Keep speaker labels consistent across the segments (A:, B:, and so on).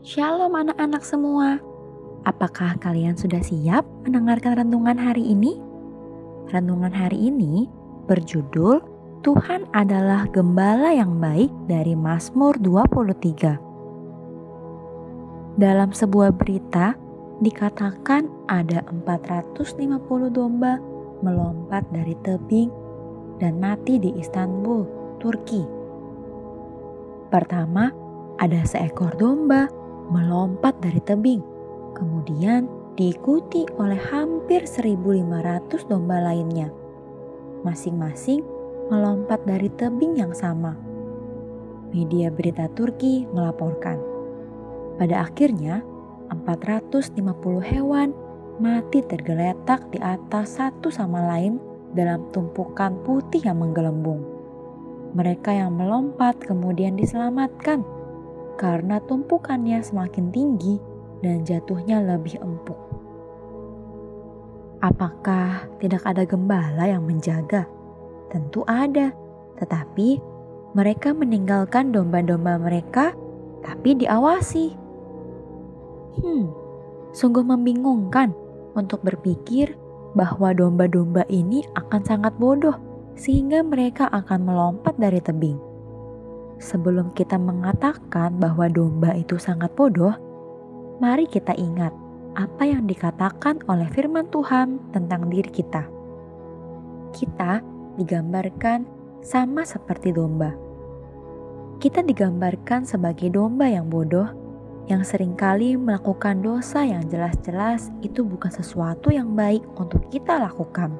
A: Shalom anak-anak semua. Apakah kalian sudah siap mendengarkan renungan hari ini? Renungan hari ini berjudul Tuhan adalah gembala yang baik dari Mazmur 23. Dalam sebuah berita dikatakan ada 450 domba melompat dari tebing dan mati di Istanbul, Turki. Pertama, ada seekor domba melompat dari tebing. Kemudian diikuti oleh hampir 1.500 domba lainnya. Masing-masing melompat dari tebing yang sama. Media berita Turki melaporkan. Pada akhirnya, 450 hewan mati tergeletak di atas satu sama lain dalam tumpukan putih yang menggelembung. Mereka yang melompat kemudian diselamatkan karena tumpukannya semakin tinggi dan jatuhnya lebih empuk. Apakah tidak ada gembala yang menjaga? Tentu ada, tetapi mereka meninggalkan domba-domba mereka, tapi diawasi. Hmm, sungguh membingungkan untuk berpikir bahwa domba-domba ini akan sangat bodoh, sehingga mereka akan melompat dari tebing sebelum kita mengatakan bahwa domba itu sangat bodoh, mari kita ingat apa yang dikatakan oleh firman Tuhan tentang diri kita. Kita digambarkan sama seperti domba. Kita digambarkan sebagai domba yang bodoh yang sering kali melakukan dosa yang jelas-jelas itu bukan sesuatu yang baik untuk kita lakukan.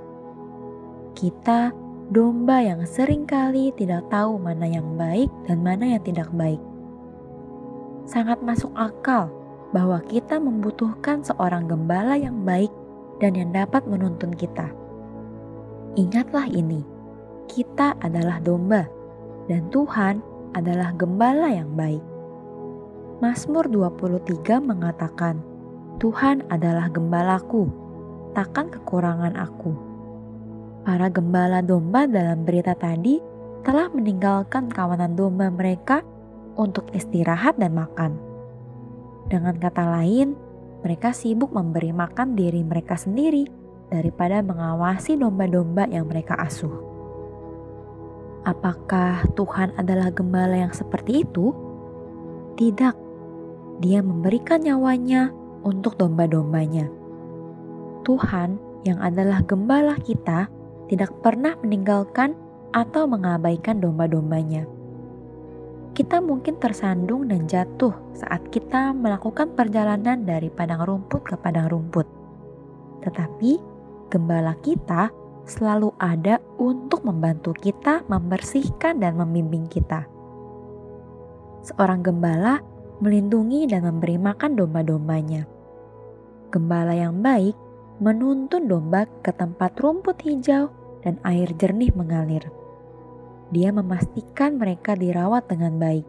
A: Kita domba yang sering kali tidak tahu mana yang baik dan mana yang tidak baik. Sangat masuk akal bahwa kita membutuhkan seorang gembala yang baik dan yang dapat menuntun kita. Ingatlah ini, kita adalah domba dan Tuhan adalah gembala yang baik. Mazmur 23 mengatakan, Tuhan adalah gembalaku, takkan kekurangan aku para gembala domba dalam berita tadi telah meninggalkan kawanan domba mereka untuk istirahat dan makan. Dengan kata lain, mereka sibuk memberi makan diri mereka sendiri daripada mengawasi domba-domba yang mereka asuh. Apakah Tuhan adalah gembala yang seperti itu? Tidak, Dia memberikan nyawanya untuk domba-dombanya. Tuhan yang adalah gembala kita tidak pernah meninggalkan atau mengabaikan domba-dombanya. Kita mungkin tersandung dan jatuh saat kita melakukan perjalanan dari padang rumput ke padang rumput. Tetapi gembala kita selalu ada untuk membantu kita membersihkan dan membimbing kita. Seorang gembala melindungi dan memberi makan domba-dombanya. Gembala yang baik menuntun domba ke tempat rumput hijau dan air jernih mengalir. Dia memastikan mereka dirawat dengan baik.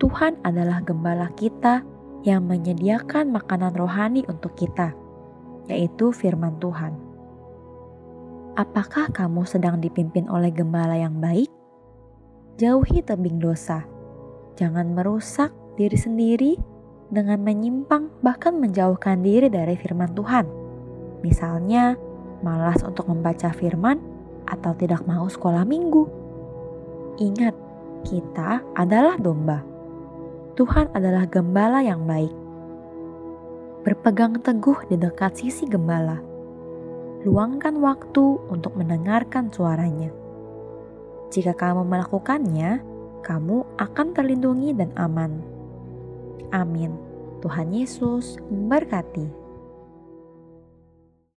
A: Tuhan adalah gembala kita yang menyediakan makanan rohani untuk kita, yaitu firman Tuhan. Apakah kamu sedang dipimpin oleh gembala yang baik? Jauhi tebing dosa. Jangan merusak diri sendiri dengan menyimpang bahkan menjauhkan diri dari firman Tuhan. Misalnya, malas untuk membaca firman, atau tidak mau sekolah minggu. Ingat, kita adalah domba. Tuhan adalah gembala yang baik. Berpegang teguh di dekat sisi gembala. Luangkan waktu untuk mendengarkan suaranya. Jika kamu melakukannya, kamu akan terlindungi dan aman. Amin. Tuhan Yesus memberkati.